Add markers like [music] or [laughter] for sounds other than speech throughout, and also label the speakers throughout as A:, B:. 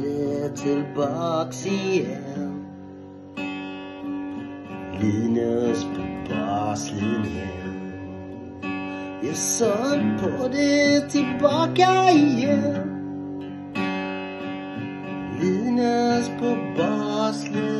A: det tillbaks igen. Linus på baslinjen Jag sög på det tillbaka igen. Linus på baslinjen.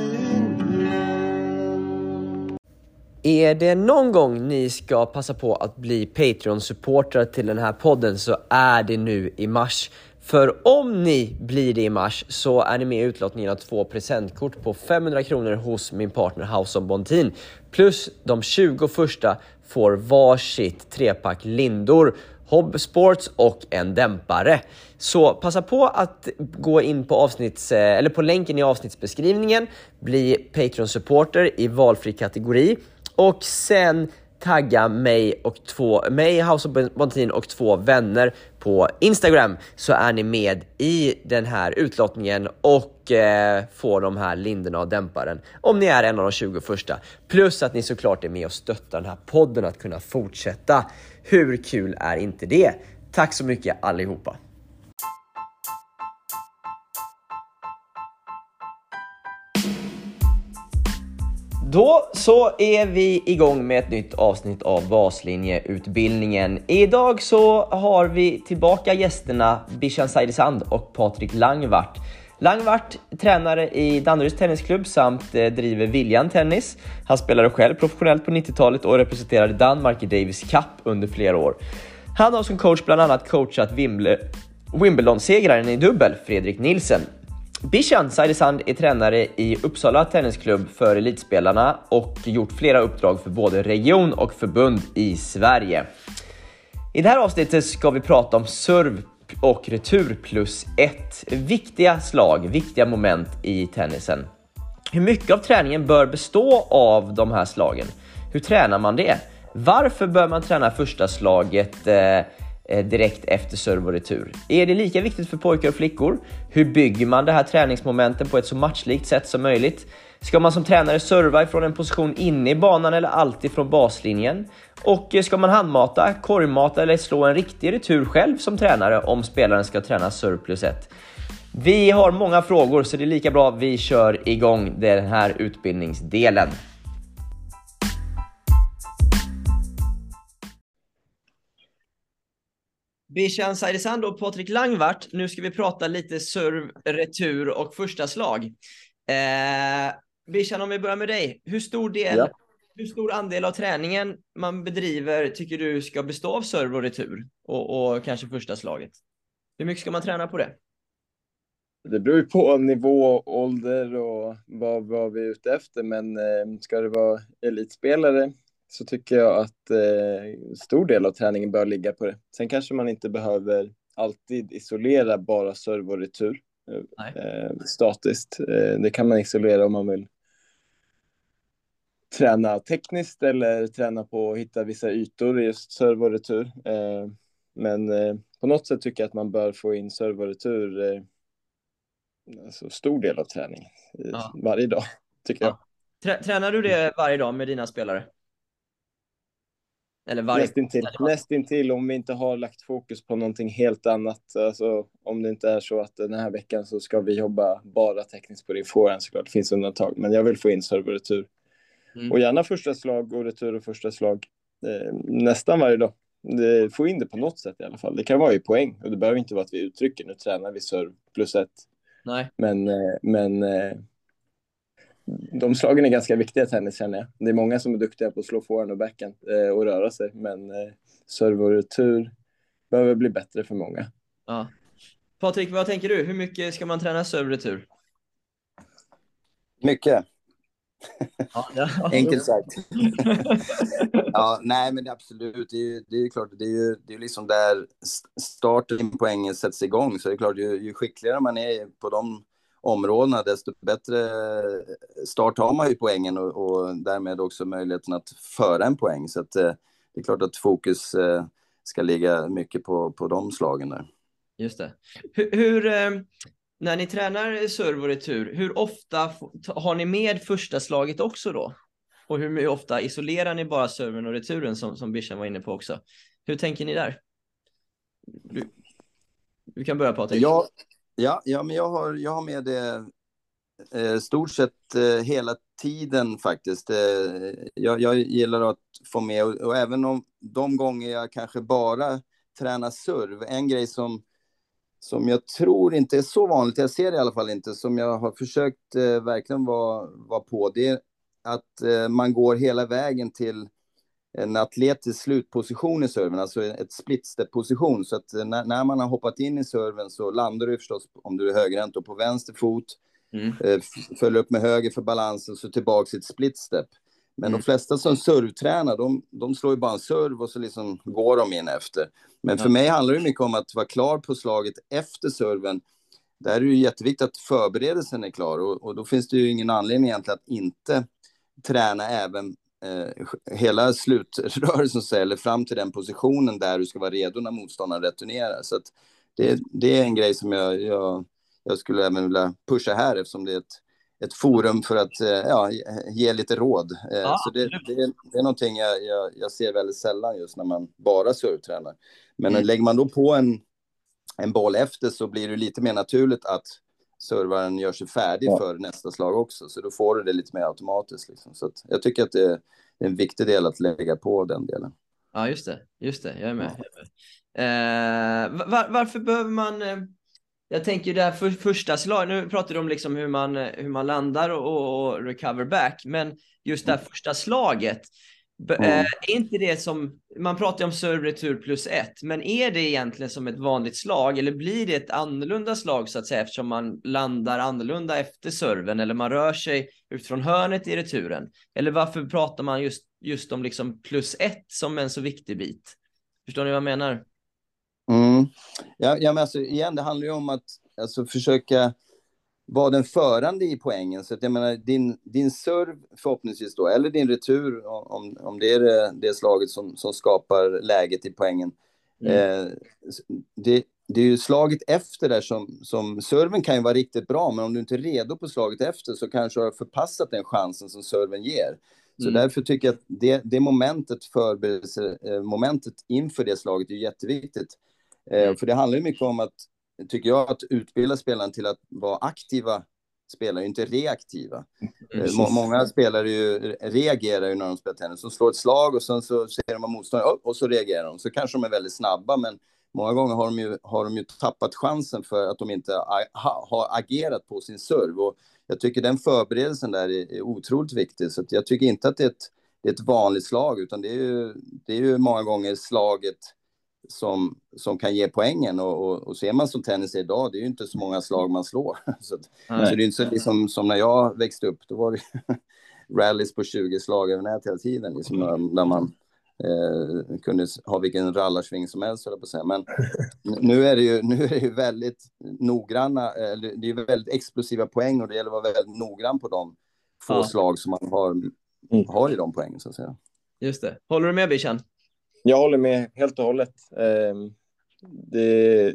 B: Är det någon gång ni ska passa på att bli Patreon-supportrar till den här podden så är det nu i mars. För om ni blir det i mars så är ni med i utlottningen av två presentkort på 500 kronor hos min partner House of Bontin. Plus de 20 första får varsitt trepack lindor, Hobb Sports och en dämpare. Så passa på att gå in på, avsnitts, eh, eller på länken i avsnittsbeskrivningen, bli Patreon-supporter i valfri kategori och sen tagga mig och två, mig, House of Bontin och två vänner på Instagram så är ni med i den här utlottningen och eh, får de här lindorna och dämparen om ni är en av de 20 första. Plus att ni såklart är med och stöttar den här podden att kunna fortsätta. Hur kul är inte det? Tack så mycket allihopa! Då så är vi igång med ett nytt avsnitt av Baslinjeutbildningen. Idag så har vi tillbaka gästerna Bishan Saidesand och Patrik Langvart. Langvart tränare i Danderyds Tennisklubb samt eh, driver Viljan Tennis. Han spelade själv professionellt på 90-talet och representerade Danmark i Davis Cup under flera år. Han har som coach bland annat coachat Wimbledon-segraren i dubbel, Fredrik Nilsen. Bishan Saidesand är tränare i Uppsala Tennisklubb för elitspelarna och gjort flera uppdrag för både region och förbund i Sverige. I det här avsnittet ska vi prata om serv och retur plus ett. Viktiga slag, viktiga moment i tennisen. Hur mycket av träningen bör bestå av de här slagen? Hur tränar man det? Varför bör man träna första slaget eh, Eh, direkt efter serve och retur? Är det lika viktigt för pojkar och flickor? Hur bygger man det här träningsmomenten på ett så matchlikt sätt som möjligt? Ska man som tränare serva ifrån en position inne i banan eller alltid från baslinjen? Och eh, ska man handmata, korgmata eller slå en riktig retur själv som tränare om spelaren ska träna serve plus ett? Vi har många frågor så det är lika bra att vi kör igång den här utbildningsdelen. Bishan Saidesand och Patrik Langvart. Nu ska vi prata lite serve, retur och första slag. Eh, Bishan, om vi börjar med dig. Hur stor, del, ja. hur stor andel av träningen man bedriver tycker du ska bestå av serve och retur? Och, och kanske första slaget. Hur mycket ska man träna på det?
C: Det beror ju på nivå, ålder och vad, vad vi är ute efter. Men eh, ska det vara elitspelare så tycker jag att eh, stor del av träningen bör ligga på det. Sen kanske man inte behöver alltid isolera bara serve och retur eh, statiskt. Eh, det kan man isolera om man vill träna tekniskt eller träna på att hitta vissa ytor i just serve och retur. Eh, men eh, på något sätt tycker jag att man bör få in serve och retur eh, alltså stor del av träningen ja. varje dag, tycker ja.
B: jag. Tränar du det varje dag med dina spelare?
C: Eller varje... Nästintill, nästintill om vi inte har lagt fokus på någonting helt annat. Alltså, om det inte är så att den här veckan så ska vi jobba bara tekniskt på din forehand såklart. Det finns undantag, men jag vill få in serve och retur. Mm. Och gärna första slag och retur och första slag eh, nästan varje dag. Det, få in det på något sätt i alla fall. Det kan vara i poäng och det behöver inte vara att vi uttrycker nu tränar vi serve plus ett.
B: Nej.
C: Men, eh, men eh, de slagen är ganska viktiga i tennis känner jag. Det är många som är duktiga på att slå forehand och backhand eh, och röra sig, men eh, serve och retur behöver bli bättre för många.
B: Ja. Patrik, vad tänker du? Hur mycket ska man träna serve och retur?
D: Mycket. Ja, ja. [laughs] Enkelt sagt. [laughs] ja, nej, men absolut. Det är ju, det är klart, det är ju det är liksom där starten poängen sätts igång. Så det är klart, ju, ju skickligare man är på de områdena, desto bättre start har man ju poängen och, och därmed också möjligheten att föra en poäng. Så att, eh, det är klart att fokus eh, ska ligga mycket på, på de slagen där.
B: Just det. Hur, hur eh, när ni tränar serve och retur, hur ofta har ni med första slaget också då? Och hur ofta isolerar ni bara serven och returen som, som Bishan var inne på också? Hur tänker ni där? Du, du kan börja Patrik.
D: Ja, Ja, ja men jag har, jag har med det eh, stort sett eh, hela tiden faktiskt. Eh, jag, jag gillar att få med, och, och, även om de gånger jag kanske bara tränar serv, en grej som, som jag tror inte är så vanligt, jag ser det i alla fall inte, som jag har försökt eh, verkligen vara vara på, det är att eh, man går hela vägen till en atletisk slutposition i serven, alltså ett split step position. Så att när, när, man har hoppat in i serven så landar du förstås, om du är högerhänt, på vänster fot, mm. eh, följer upp med höger för balansen, så tillbaka i ett split step. Men mm. de flesta som servtränar, de, de slår ju bara en serv och så liksom går de in efter. Men för mig handlar det mycket om att vara klar på slaget efter serven. Där är det ju jätteviktigt att förberedelsen är klar och, och då finns det ju ingen anledning egentligen att inte träna även eh, hela slutrörelsen, eller fram till den positionen där du ska vara redo när motståndaren returnerar. Så det, det, är en grej som jag, jag, jag, skulle även vilja pusha här eftersom det är ett, ett forum för att eh, ja, ge lite råd. Eh, ja, så det, det, det, är någonting jag, jag, jag, ser väldigt sällan just när man bara surftränar. Men mm. lägger man då på en, en boll efter så blir det lite mer naturligt att servaren gör sig färdig ja. för nästa slag också. Så då får du det lite mer automatiskt. Liksom. Så jag tycker att det är en viktig del att lägga på den delen.
B: Ja, just det. Just det. Jag är med. Ja. Jag är med. Eh, var, varför behöver man... Eh, jag tänker det här för, första slaget, nu pratar du om liksom hur man, hur man landar och, och recover back, men just det här mm. första slaget, Mm. Är inte det som, man pratar ju om serve retur plus ett, men är det egentligen som ett vanligt slag eller blir det ett annorlunda slag så att säga eftersom man landar annorlunda efter serven eller man rör sig utifrån hörnet i returen? Eller varför pratar man just, just om liksom plus ett som en så viktig bit? Förstår ni vad jag menar?
D: Mm. Ja, ja, men alltså igen, det handlar ju om att alltså, försöka vara den förande i poängen. Så att jag menar, din, din serv förhoppningsvis då, eller din retur, om, om det är det, det slaget som, som skapar läget i poängen. Mm. Eh, det, det är ju slaget efter där som, som serven kan ju vara riktigt bra, men om du inte är redo på slaget efter så kanske du har förpassat den chansen som serven ger. Så mm. därför tycker jag att det, det momentet, förberedelsemomentet inför det slaget är jätteviktigt. Eh, mm. För det handlar ju mycket om att tycker jag, att utbilda spelarna till att vara aktiva spelare, inte reaktiva. Mm. Många spelare ju, reagerar ju när de spelar tennis. De slår ett slag och sen så ser de motståndaren och så reagerar de. Så kanske de är väldigt snabba, men många gånger har de ju, har de ju tappat chansen för att de inte ha, har agerat på sin serv. Och jag tycker den förberedelsen där är, är otroligt viktig. Så jag tycker inte att det är ett, det är ett vanligt slag, utan det är ju, det är ju många gånger slaget som, som kan ge poängen. Och, och, och ser man som tennis idag, det är ju inte så många slag man slår. [laughs] så, så det är inte så liksom, som när jag växte upp, då var det [laughs] rallys på 20 slag över nät hela tiden, liksom, där man eh, kunde ha vilken rallarsving som helst, på säga. Men nu är det ju, nu är det ju väldigt noggranna, eh, det är väldigt explosiva poäng och det gäller att vara väldigt noggrann på de få ja. slag som man har, mm. har i de poängen, så att säga.
B: Just det. Håller du med Bishan?
C: Jag håller med helt och hållet. Ehm, det,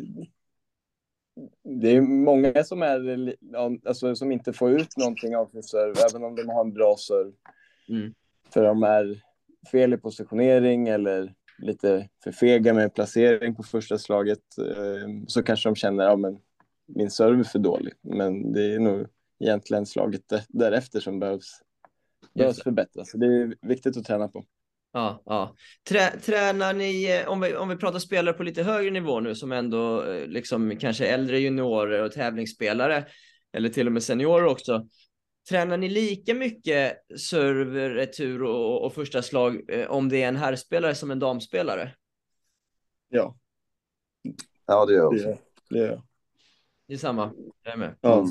C: det är många som, är, alltså, som inte får ut någonting av sin serv, även om de har en bra serv. Mm. För de är fel i positionering eller lite för fega med placering på första slaget ehm, så kanske de känner att ja, min serv är för dålig. Men det är nog egentligen slaget därefter som behövs, behövs förbättras. Så det är viktigt att träna på.
B: Ja, ja. Trä, tränar ni, eh, om vi, om vi pratar spelare på lite högre nivå nu som ändå eh, liksom kanske äldre juniorer och tävlingsspelare eller till och med seniorer också. Tränar ni lika mycket server, retur och, och första slag eh, om det är en herrspelare som en damspelare?
C: Ja.
D: Ja, det gör jag också.
C: Det, det,
B: det är samma. Jag är med. Ja.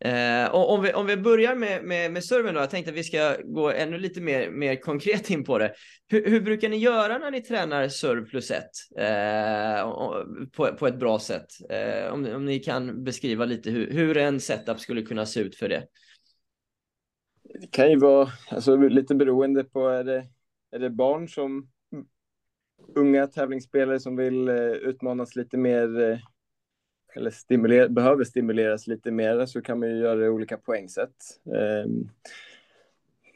B: Eh, om, vi, om vi börjar med, med, med serven då, jag tänkte att vi ska gå ännu lite mer, mer konkret in på det. Hur, hur brukar ni göra när ni tränar serv plus ett eh, på, på ett bra sätt? Eh, om, om ni kan beskriva lite hur, hur en setup skulle kunna se ut för det.
C: Det kan ju vara alltså, lite beroende på, är det, är det barn som unga tävlingsspelare som vill eh, utmanas lite mer eh, eller stimuler behöver stimuleras lite mer så kan man ju göra det olika poängsätt. Eh,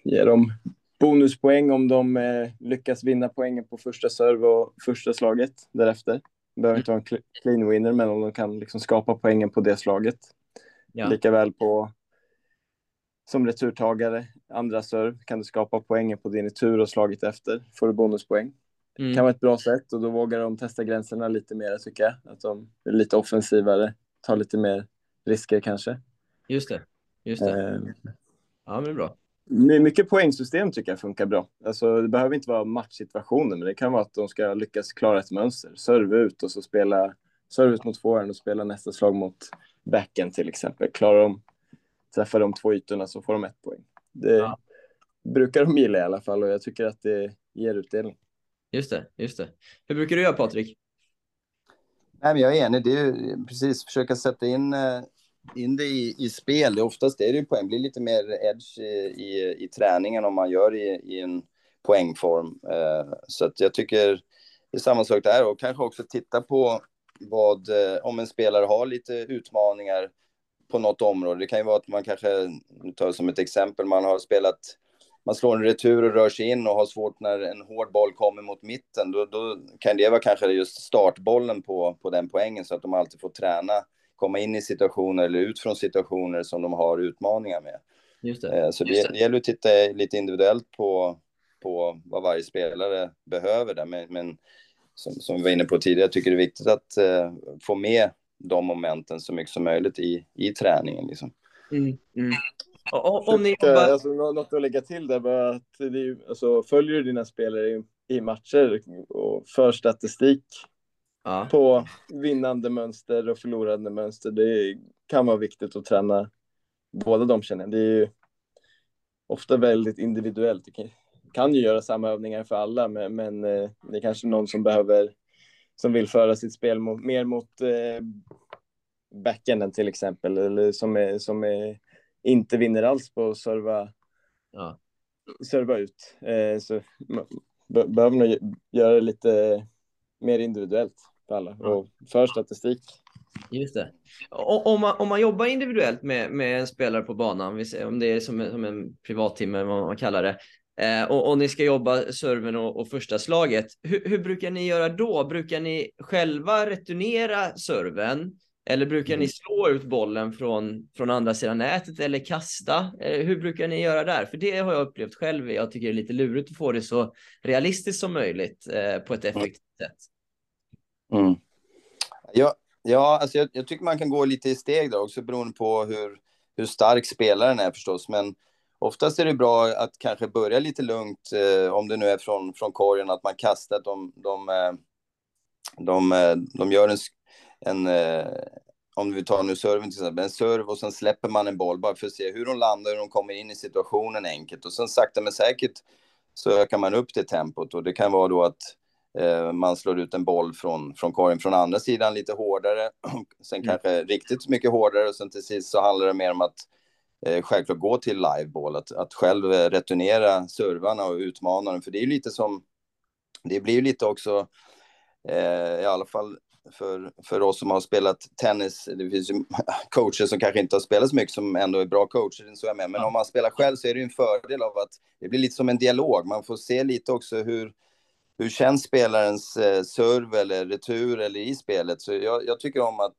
C: ge dem bonuspoäng om de eh, lyckas vinna poängen på första serve och första slaget därefter. Behöver inte vara en clean winner, men om de kan liksom skapa poängen på det slaget. Ja. Likaväl på som returtagare, andra serv, kan du skapa poängen på din retur och slaget efter, får du bonuspoäng. Mm. kan vara ett bra sätt och då vågar de testa gränserna lite mer tycker jag. Att de är lite offensivare, tar lite mer risker kanske.
B: Just det, just det. Eh, ja, men det är bra.
C: Mycket poängsystem tycker jag funkar bra. Alltså, det behöver inte vara matchsituationer, men det kan vara att de ska lyckas klara ett mönster. Serve ut och så spela serve ut mot forehand och spela nästa slag mot backen till exempel. Klarar de träffa de två ytorna så får de ett poäng. Det ja. brukar de gilla i alla fall och jag tycker att det ger utdelning.
B: Just det, just det. Hur brukar du göra Patrik?
D: Nej, men jag är enig. Det är precis försöka sätta in, eh, in det i, i spel. Det oftast är det ju poäng. Det blir lite mer edge i, i, i träningen om man gör i, i en poängform. Eh, så att jag tycker det är samma sak där och kanske också titta på vad, eh, om en spelare har lite utmaningar på något område. Det kan ju vara att man kanske, tar som ett exempel, man har spelat man slår en retur och rör sig in och har svårt när en hård boll kommer mot mitten, då, då kan det vara kanske just startbollen på, på den poängen så att de alltid får träna, komma in i situationer eller ut från situationer som de har utmaningar med. Just det. Eh, så det, det. gäller att titta lite individuellt på, på vad varje spelare behöver där, men, men som, som vi var inne på tidigare, jag tycker det är viktigt att uh, få med de momenten så mycket som möjligt i, i träningen. Liksom. Mm,
C: mm. Och, om ni jobbar... alltså, något att lägga till där bara att det, alltså, följer du dina spelare i, i matcher och för statistik ja. på vinnande mönster och förlorande mönster. Det kan vara viktigt att träna båda de känner Det är ju ofta väldigt individuellt. Du kan, kan ju göra samma övningar för alla, men, men eh, det är kanske någon som behöver som vill föra sitt spel mot, mer mot eh, backenden till exempel, eller som, är, som är, inte vinner alls på att serva, ja. serva ut. Eh, så man behöver nog göra det lite mer individuellt för alla ja. och för statistik.
B: Just det. Om man, om man jobbar individuellt med, med en spelare på banan, om det är som, som en privattimme, vad man kallar det, Eh, och, och, ni ska jobba serven och, och första slaget. Hur, hur, brukar ni göra då? Brukar ni själva returnera serven? Eller brukar mm. ni slå ut bollen från, från andra sidan nätet eller kasta? Eh, hur brukar ni göra där? För det har jag upplevt själv. Jag tycker det är lite lurigt att få det så realistiskt som möjligt eh, på ett effektivt sätt.
D: Mm. Ja, ja alltså jag, jag, tycker man kan gå lite i steg där också beroende på hur, hur stark spelaren är förstås. Men oftast är det bra att kanske börja lite lugnt, eh, om det nu är från, från korgen, att man kastar, de, de, eh, de, eh, de gör en, en eh, om vi tar nu serven till exempel, en serv och sen släpper man en boll bara för att se hur de landar, hur de kommer in i situationen enkelt. Och sen sakta men säkert så ökar man upp det tempot och det kan vara då att eh, man slår ut en boll från, från korgen från andra sidan lite hårdare, [clears throat] sen mm. kanske riktigt mycket hårdare och sen till sist så handlar det mer om att eh, självklart gå till liveball, att, att själv eh, returnera servarna och utmana dem. För det är ju lite som, det blir ju lite också, i alla fall för, för oss som har spelat tennis, det finns ju [laughs] coacher som kanske inte har spelat så mycket som ändå är bra coacher, så jag med. men om man spelar själv så är det ju en fördel av att det blir lite som en dialog, man får se lite också hur, hur känns spelarens eh, serve eller retur eller i spelet. Så jag, jag tycker om att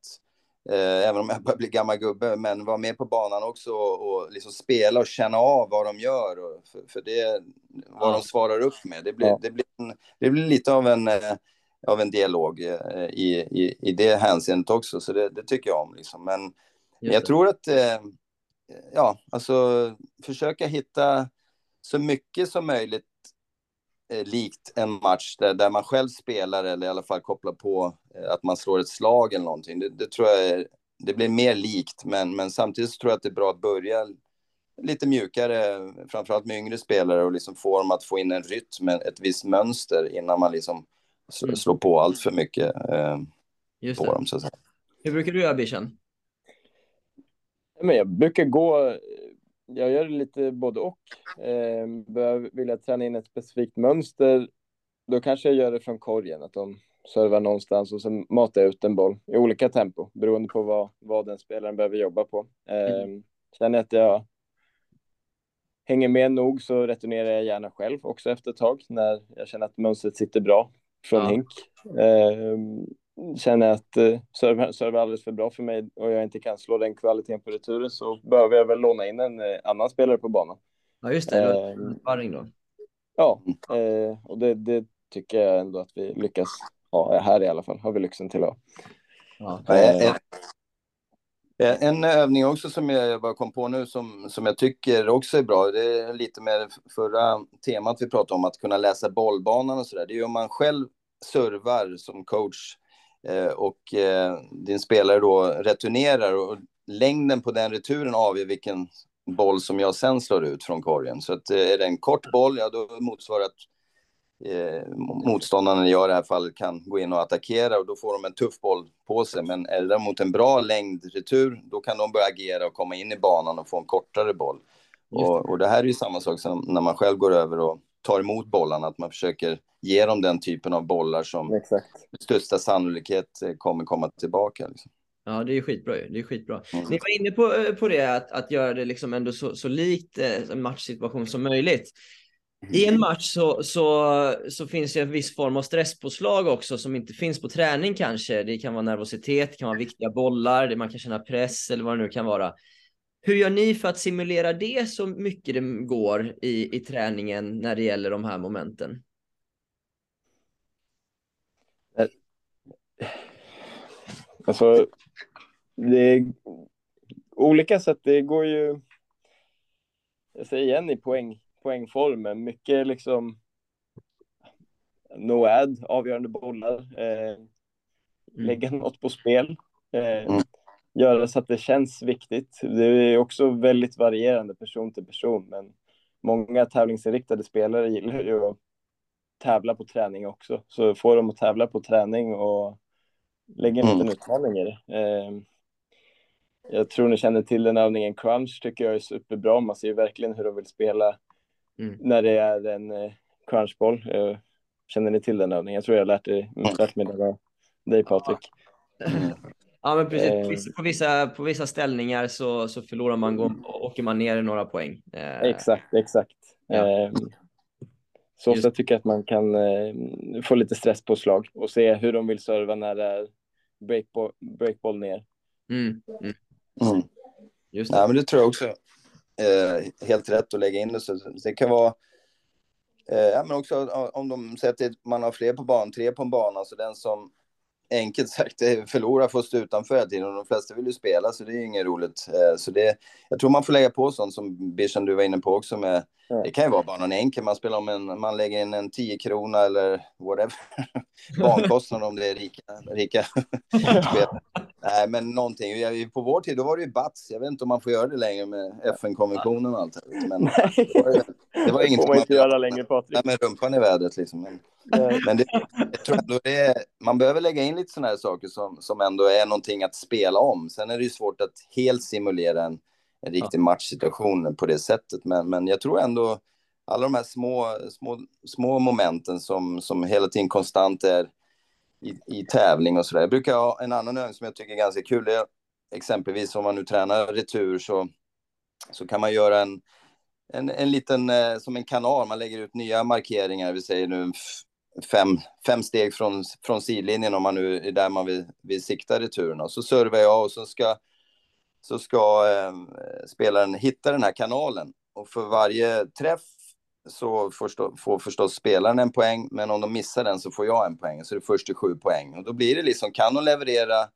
D: Eh, även om jag börjar bli gammal gubbe, men vara med på banan också och, och liksom spela och känna av vad de gör. Och, för, för det, vad ja. de svarar upp med. Det blir, ja. det blir, en, det blir lite av en, eh, av en dialog eh, i, i, i det hänseendet också, så det, det tycker jag om. Liksom. Men jag tror att, eh, ja, alltså försöka hitta så mycket som möjligt eh, likt en match där, där man själv spelar eller i alla fall kopplar på att man slår ett slag eller någonting. Det, det tror jag är, det blir mer likt, men, men samtidigt tror jag att det är bra att börja lite mjukare, framförallt med yngre spelare och liksom få dem att få in en rytm, ett visst mönster innan man liksom mm. slår på allt för mycket eh, på det. dem. Så att säga.
B: Hur brukar du göra Bishan?
C: Men jag brukar gå jag gör lite både och. Eh, vill jag träna in ett specifikt mönster, då kanske jag gör det från korgen, att de servar någonstans och så matar jag ut en boll i olika tempo, beroende på vad, vad den spelaren behöver jobba på. Eh, mm. Känner jag att jag hänger med nog så returnerar jag gärna själv också efter ett tag, när jag känner att mönstret sitter bra från ja. hink. Eh, känner jag att server, server är alldeles för bra för mig och jag inte kan slå den kvaliteten på returen så behöver jag väl låna in en uh, annan spelare på banan.
B: Ja, just det. Sparring då.
C: Ja, uh, och det, det, tycker jag ändå att vi lyckas ha här i alla fall. Har vi lyxen till att
D: ha. Ja. Eh, en övning också som jag bara kom på nu som, som jag tycker också är bra, det är lite med förra temat vi pratade om, att kunna läsa bollbanan och sådär. Det är ju om man själv servar som coach eh, och eh, din spelare då returnerar och längden på den returen avgör vilken boll som jag sen slår ut från korgen. Så att är det en kort boll, ja då motsvarar att eh, motståndaren jag i det här fallet kan gå in och attackera och då får de en tuff boll på sig. Men är det däremot en bra längd retur, då kan de börja agera och komma in i banan och få en kortare boll. Och, och, det här är ju samma sak som när man själv går över och tar emot bollarna, att man försöker ge dem den typen av bollar som Exakt. med största sannolikhet eh, kommer komma tillbaka. Liksom.
B: Ja, det är skitbra Det är skitbra. Mm. Ni var inne på, eh, på det, att, att göra det liksom ändå så, så likt en matchsituation som möjligt. I en match så, så, så finns det en viss form av stresspåslag också som inte finns på träning kanske. Det kan vara nervositet, det kan vara viktiga bollar, det man kan känna press eller vad det nu kan vara. Hur gör ni för att simulera det så mycket det går i, i träningen när det gäller de här momenten?
C: Alltså, det är olika sätt. Det går ju, jag säger igen i poäng, poängformen. Mycket liksom no ad, avgörande bollar, eh, mm. lägga något på spel, eh, mm. göra så att det känns viktigt. Det är också väldigt varierande person till person, men många tävlingsinriktade spelare gillar ju att tävla på träning också, så får de att tävla på träning och lägga en liten mm. utmaning i det. Eh, jag tror ni känner till den övningen crunch tycker jag är superbra. Man ser verkligen hur de vill spela mm. när det är en eh, crunchboll. Eh, känner ni till den övningen? Jag tror jag har lärt, lärt mig den av dig Patrik.
B: Ja, men precis. Eh. På vissa, på vissa ställningar så, så förlorar man, går, åker man ner några poäng.
C: Eh. Exakt, exakt. Ja. Eh, så ofta tycker jag att man kan eh, få lite stress på slag och se hur de vill serva när det är breakboll, breakboll ner. Mm.
D: Mm. Mm. Just det. Ja, men det tror jag också eh, helt rätt att lägga in det. Så det kan vara, eh, ja, men också om de att man har fler på banan, tre på en bana, så den som enkelt sagt förlorar får stå utanför hela tiden och de flesta vill ju spela så det är inget roligt. Eh, så det, jag tror man får lägga på sånt som Bishan du var inne på också med, ja. det kan ju vara bara någon enkel, man spelar om en, man lägger in en 10 krona eller whatever, [laughs] bankostnad om det är rika, rika [laughs] Nej, men någonting. På vår tid då var det ju bats. Jag vet inte om man får göra det längre med FN-konventionen och allt. Men det var, det var inget
C: får man inte göra längre,
D: Patrik. Med rumpan i vädret liksom. Men, men det, jag tror ändå det är, man behöver lägga in lite sådana här saker som, som ändå är någonting att spela om. Sen är det ju svårt att helt simulera en, en riktig matchsituation på det sättet. Men, men jag tror ändå alla de här små, små, små momenten som, som hela tiden konstant är i, i tävling och sådär. Jag brukar ha en annan övning som jag tycker är ganska kul. Är, exempelvis om man nu tränar retur så, så kan man göra en, en, en liten, eh, som en kanal, man lägger ut nya markeringar, vi säger nu fem, fem steg från, från sidlinjen om man nu är där man vill, vill sikta returen. Och så servar jag och så ska, så ska eh, spelaren hitta den här kanalen. Och för varje träff så får, får förstås spelaren en poäng, men om de missar den så får jag en poäng. Så det är först till sju poäng. Och då blir det liksom, kan de leverera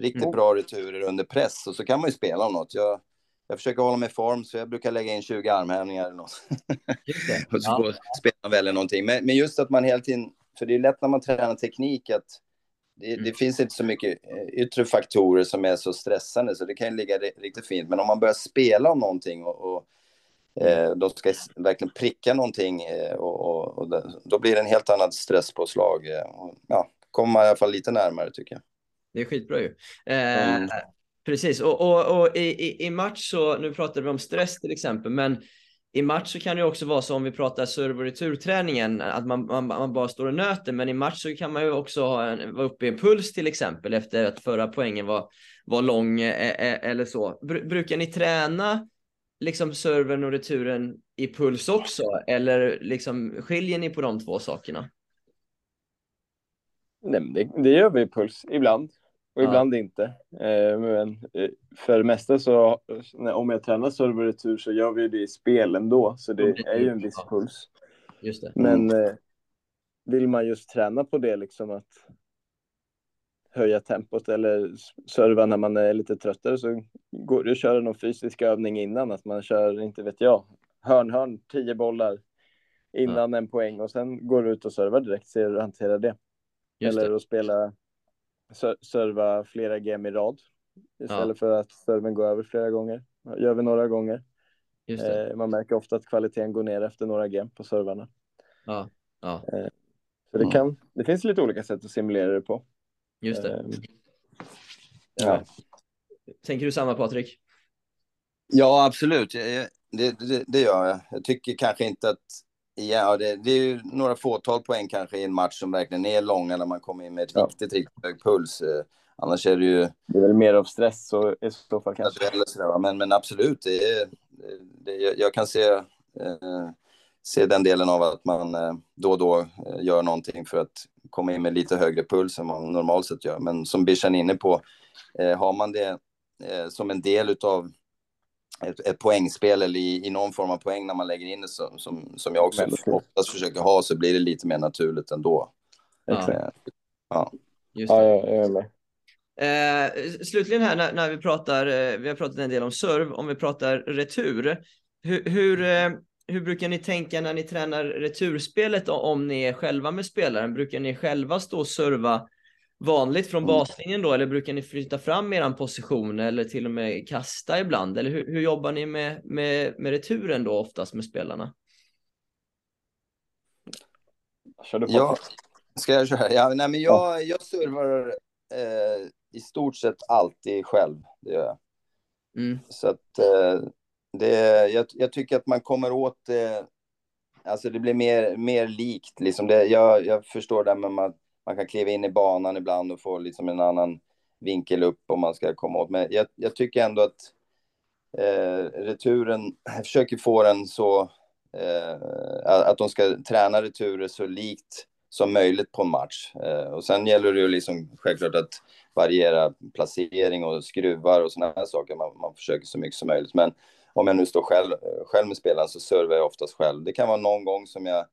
D: riktigt mm. bra returer under press, och så kan man ju spela om något. Jag, jag försöker hålla mig i form, så jag brukar lägga in 20 armhävningar eller något. [laughs] och så ja. spelar väl någonting. Men, men just att man hela tiden, för det är lätt när man tränar teknik att det, mm. det, finns inte så mycket eh, yttre faktorer som är så stressande, så det kan ju ligga riktigt fint. Men om man börjar spela om någonting och, och de ska verkligen pricka någonting eh, och, och, och det, då blir det en helt annat stresspåslag. Eh, ja, kommer man i alla fall lite närmare tycker jag.
B: Det är skitbra ju. Eh, mm. Precis, och, och, och i, i, match så, nu pratar vi om stress till exempel, men i match så kan det också vara så om vi pratar serve och returträningen, att man, man, man, bara står och nöter, men i match så kan man ju också ha en, vara uppe i en puls till exempel efter att förra poängen var, var lång eller så. Brukar ni träna liksom servern och returen i puls också? Eller liksom skiljer ni på de två sakerna?
C: Nej, det, det gör vi i puls ibland och ja. ibland inte. Eh, men eh, för det mesta så, om jag tränar serve och retur så gör vi det i spel ändå, så det är ju en viss puls. Men eh, vill man just träna på det, liksom att höja tempot eller serva när man är lite tröttare så går det att köra någon fysisk övning innan, att man kör, inte vet jag, hörn-hörn, tio bollar innan ja. en poäng och sen går du ut och servar direkt, ser hur du hanterar det. Just eller det. att spela, serva flera game i rad istället ja. för att serven går över flera gånger. Gör vi några gånger. Eh, man märker ofta att kvaliteten går ner efter några game på servarna.
B: Ja. Ja.
C: Eh, så det, kan, det finns lite olika sätt att simulera det på.
B: Just det. Eh, ja. Tänker du samma Patrik?
D: Ja, absolut. Det, det, det, gör jag. Jag tycker kanske inte att... Ja, det, det är ju några fåtal poäng kanske i en match som verkligen är långa när man kommer in med ett ja. riktigt, riktigt hög puls. Eh, annars är det ju...
C: Det är väl mer av stress så, i så fall kanske.
D: Men, men absolut, det är, det, jag kan se, eh, se den delen av att man eh, då och då eh, gör någonting för att komma in med lite högre puls än man normalt sett gör. Men som Bishan är inne på, eh, har man det som en del av ett, ett poängspel eller i, i, någon form av poäng när man lägger in det som, som, som jag också oftast försöker ha så blir det lite mer naturligt ändå.
C: Ja. Ja. Just ja, jag är med.
B: Eh, slutligen här när, när vi pratar, eh, vi har pratat en del om serv, om vi pratar retur. Hur, hur, eh, hur brukar ni tänka när ni tränar returspelet om ni är själva med spelaren? Brukar ni själva stå och serva vanligt från mm. baslinjen då, eller brukar ni flytta fram er position eller till och med kasta ibland? Eller hur, hur jobbar ni med, med, med returen då oftast med spelarna?
C: Kör du på?
D: Ja, ska jag köra? Ja, nej, men jag, jag servar eh, i stort sett alltid själv. Det gör jag. Mm. Så att eh, det, jag, jag, tycker att man kommer åt det, alltså det blir mer, mer likt. Liksom det, jag, jag förstår det, med man, man kan kliva in i banan ibland och få liksom en annan vinkel upp om man ska komma åt. Men jag, jag tycker ändå att eh, returen, jag försöker få den så, eh, att de ska träna returer så likt som möjligt på en match. Eh, och sen gäller det ju liksom självklart att variera placering och skruvar och sådana här saker. Man, man försöker så mycket som möjligt. Men om jag nu står själv, själv med spelaren så servar jag oftast själv. Det kan vara någon gång som jag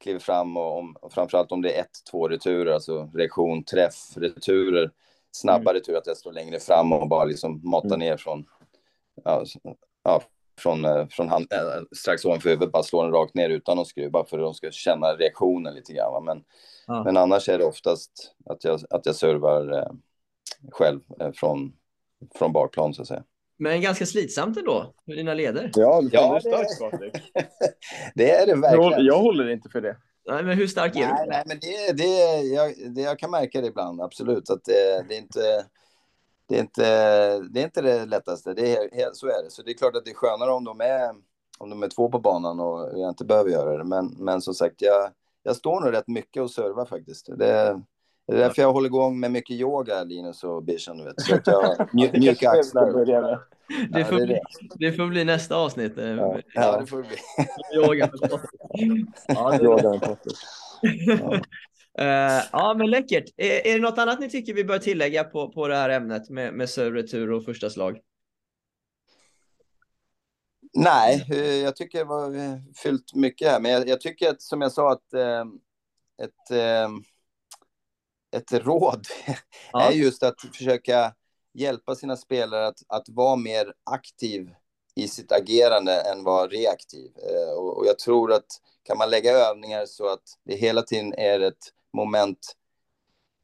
D: kliver fram och, om, framförallt om det är ett, två returer, alltså reaktion, träff, returer, snabba mm. returer, att jag står längre fram och bara liksom matar mm. ner från, ja, ja, från, eh, från hand, äh, strax ovanför huvudet, bara slår den rakt ner utan att skruva för att de ska känna reaktionen lite grann. Men, ja. men annars är det oftast att jag, att jag servar eh, själv eh, från, från bakplan så att säga.
B: Men ganska slitsamt ändå för dina leder.
C: Ja, det, ja, det, starkt, [laughs]
D: det är det verkligen.
C: Jag, jag håller inte för det.
B: Nej, men hur stark är
D: nej,
B: du?
D: Nej, men det, det, jag, det, jag kan märka det ibland, absolut. Att det, det, är inte, det, är inte, det är inte det lättaste. Det är, så är det. Så det är klart att det är skönare om de är, om de är två på banan och jag inte behöver göra det. Men, men som sagt, jag, jag står nog rätt mycket och servar faktiskt. Det, det är därför jag håller igång med mycket yoga, Linus och Bishan. Vet, så att jag [laughs] mjuka axlar.
B: Det får, ja, det, bli, det får bli nästa avsnitt.
D: Eh, ja, ja det får bli. [laughs]
B: Yoga med ja, Yoga med ja. Uh, ja, men läckert. Är, är det något annat ni tycker vi bör tillägga på, på det här ämnet med, med serveretur och första slag?
D: Nej, eh, jag tycker det var fyllt mycket här, men jag, jag tycker att som jag sa att eh, ett eh, ett råd [laughs] ja. är just att försöka hjälpa sina spelare att, att vara mer aktiv i sitt agerande än vara reaktiv. Eh, och, och, jag tror att kan man lägga övningar så att det hela tiden är ett moment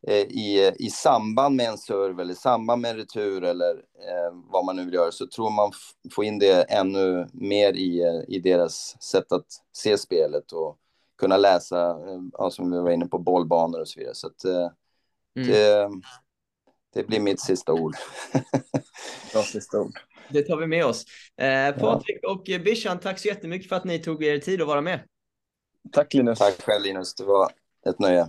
D: eh, i, i samband med en serve eller i samband med en retur eller eh, vad man nu vill göra så tror man får in det ännu mer i, i deras sätt att se spelet och kunna läsa, eh, ja, som vi var inne på, bollbanor och så vidare. Så att, eh, mm. det, det blir mitt sista ord. [laughs]
C: Bra sista ord.
B: Det tar vi med oss. Eh, Patrik ja. och Bishan, tack så jättemycket för att ni tog er tid att vara med.
C: Tack Linus.
D: Tack själv Linus, det var ett nöje.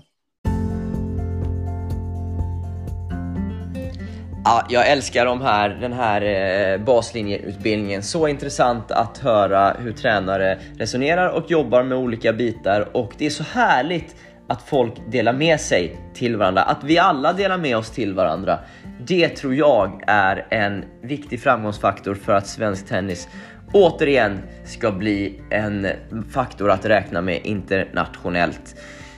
B: Ja, jag älskar de här, den här eh, baslinjeutbildningen. Så intressant att höra hur tränare resonerar och jobbar med olika bitar och det är så härligt att folk delar med sig till varandra, att vi alla delar med oss till varandra. Det tror jag är en viktig framgångsfaktor för att svensk tennis återigen ska bli en faktor att räkna med internationellt.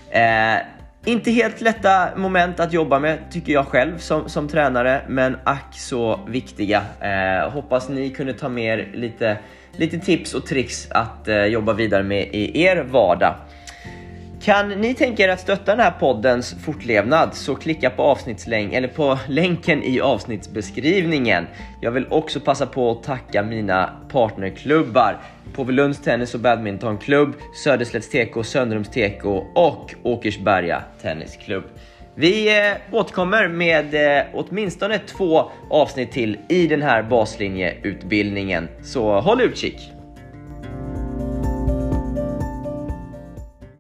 B: Eh, inte helt lätta moment att jobba med tycker jag själv som, som tränare, men ack så viktiga. Eh, hoppas ni kunde ta med er lite, lite tips och tricks att eh, jobba vidare med i er vardag. Kan ni tänka er att stötta den här poddens fortlevnad så klicka på avsnittslänk eller på länken i avsnittsbeskrivningen. Jag vill också passa på att tacka mina partnerklubbar Påvelunds Tennis och Badmintonklubb, Söderslätts TK, Söndrums TK och Åkersberga Tennisklubb. Vi eh, återkommer med eh, åtminstone två avsnitt till i den här baslinjeutbildningen, så håll utkik!